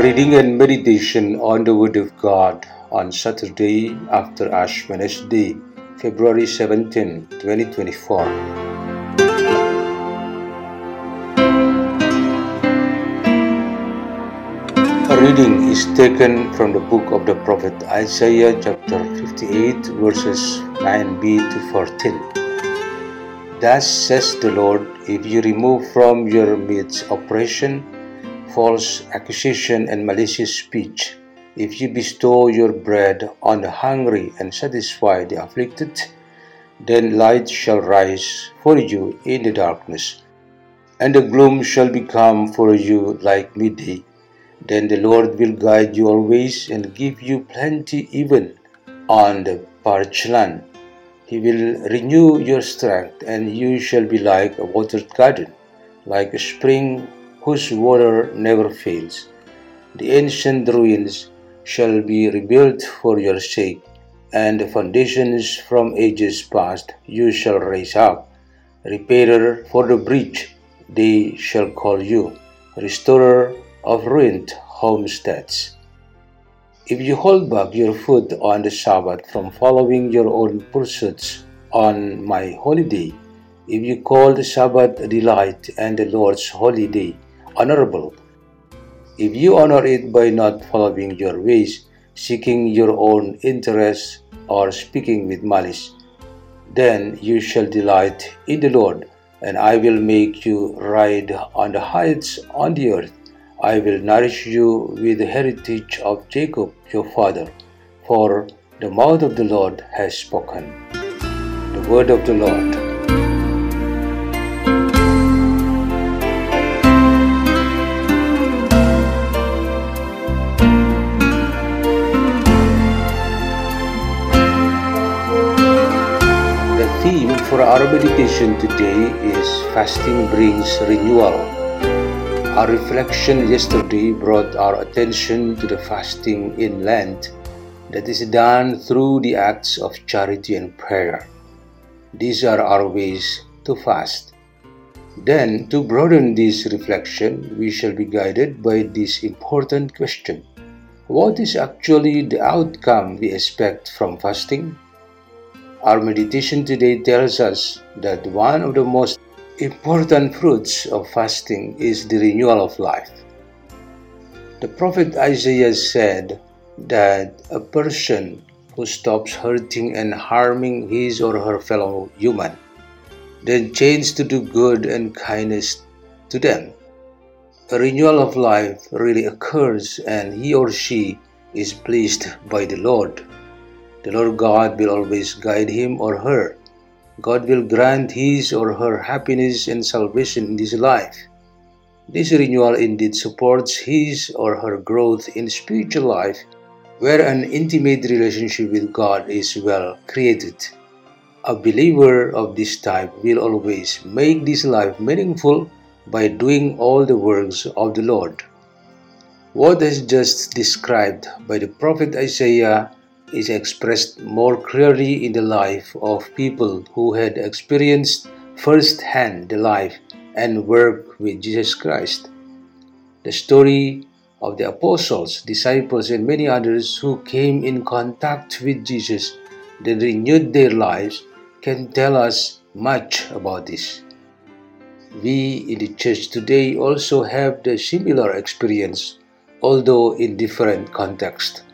Reading and meditation on the Word of God on Saturday after Ash Wednesday, February 17, 2024. A reading is taken from the book of the prophet Isaiah, chapter 58, verses 9b to 14. Thus says the Lord, if you remove from your midst oppression, false accusation, and malicious speech, if you bestow your bread on the hungry and satisfy the afflicted, then light shall rise for you in the darkness, and the gloom shall become for you like midday. Then the Lord will guide you always and give you plenty even on the parched land. He will renew your strength, and you shall be like a watered garden, like a spring whose water never fails. The ancient ruins shall be rebuilt for your sake, and the foundations from ages past you shall raise up. Repairer for the breach, they shall call you, restorer of ruined homesteads. If you hold back your foot on the Sabbath from following your own pursuits on my holy day, if you call the Sabbath delight and the Lord's holy day honorable, if you honor it by not following your ways, seeking your own interests, or speaking with malice, then you shall delight in the Lord, and I will make you ride on the heights on the earth. I will nourish you with the heritage of Jacob your father, for the mouth of the Lord has spoken. The word of the Lord. Theme for our meditation today is Fasting Brings Renewal. Our reflection yesterday brought our attention to the fasting in Lent that is done through the acts of charity and prayer. These are our ways to fast. Then, to broaden this reflection, we shall be guided by this important question What is actually the outcome we expect from fasting? Our meditation today tells us that one of the most important fruits of fasting is the renewal of life. The prophet Isaiah said that a person who stops hurting and harming his or her fellow human, then changes to do good and kindness to them. A renewal of life really occurs, and he or she is pleased by the Lord. The Lord God will always guide him or her. God will grant his or her happiness and salvation in this life. This renewal indeed supports his or her growth in spiritual life, where an intimate relationship with God is well created. A believer of this type will always make this life meaningful by doing all the works of the Lord. What is just described by the prophet Isaiah is expressed more clearly in the life of people who had experienced firsthand the life and work with Jesus Christ. The story of the apostles, disciples, and many others who came in contact with Jesus, then renewed their lives, can tell us much about this. We in the church today also have the similar experience, although in different context.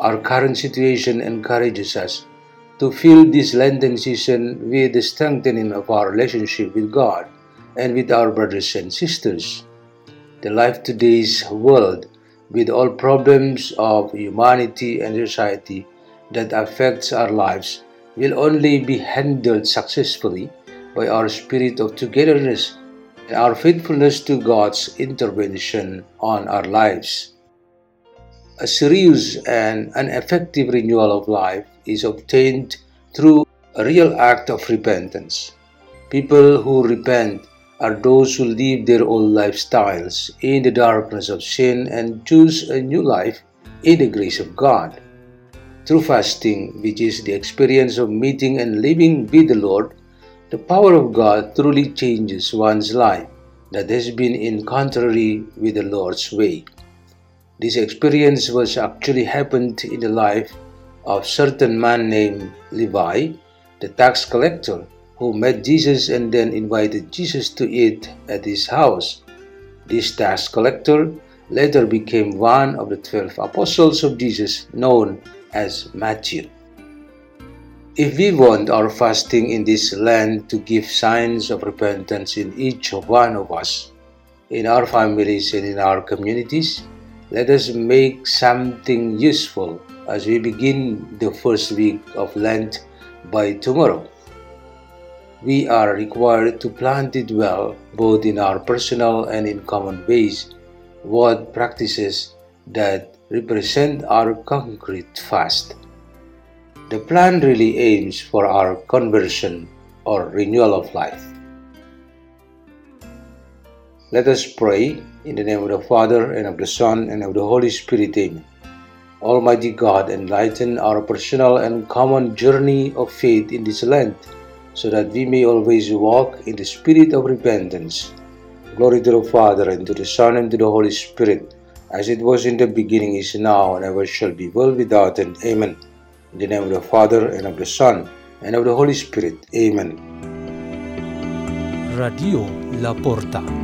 Our current situation encourages us to fill this Lenten season with the strengthening of our relationship with God and with our brothers and sisters. The life today's world, with all problems of humanity and society that affects our lives, will only be handled successfully by our spirit of togetherness and our faithfulness to God's intervention on our lives. A serious and an effective renewal of life is obtained through a real act of repentance. People who repent are those who leave their old lifestyles in the darkness of sin and choose a new life in the grace of God. Through fasting, which is the experience of meeting and living with the Lord, the power of God truly changes one's life that has been in contrary with the Lord's way. This experience was actually happened in the life of certain man named Levi, the tax collector, who met Jesus and then invited Jesus to eat at his house. This tax collector later became one of the twelve apostles of Jesus, known as Matthew. If we want our fasting in this land to give signs of repentance in each one of us, in our families and in our communities, let us make something useful as we begin the first week of Lent by tomorrow. We are required to plant it well, both in our personal and in common ways, what practices that represent our concrete fast. The plan really aims for our conversion or renewal of life. Let us pray in the name of the Father, and of the Son, and of the Holy Spirit. Amen. Almighty God, enlighten our personal and common journey of faith in this land, so that we may always walk in the spirit of repentance. Glory to the Father, and to the Son, and to the Holy Spirit, as it was in the beginning, is now, and ever shall be, world without end. Amen. In the name of the Father, and of the Son, and of the Holy Spirit. Amen. Radio La Porta.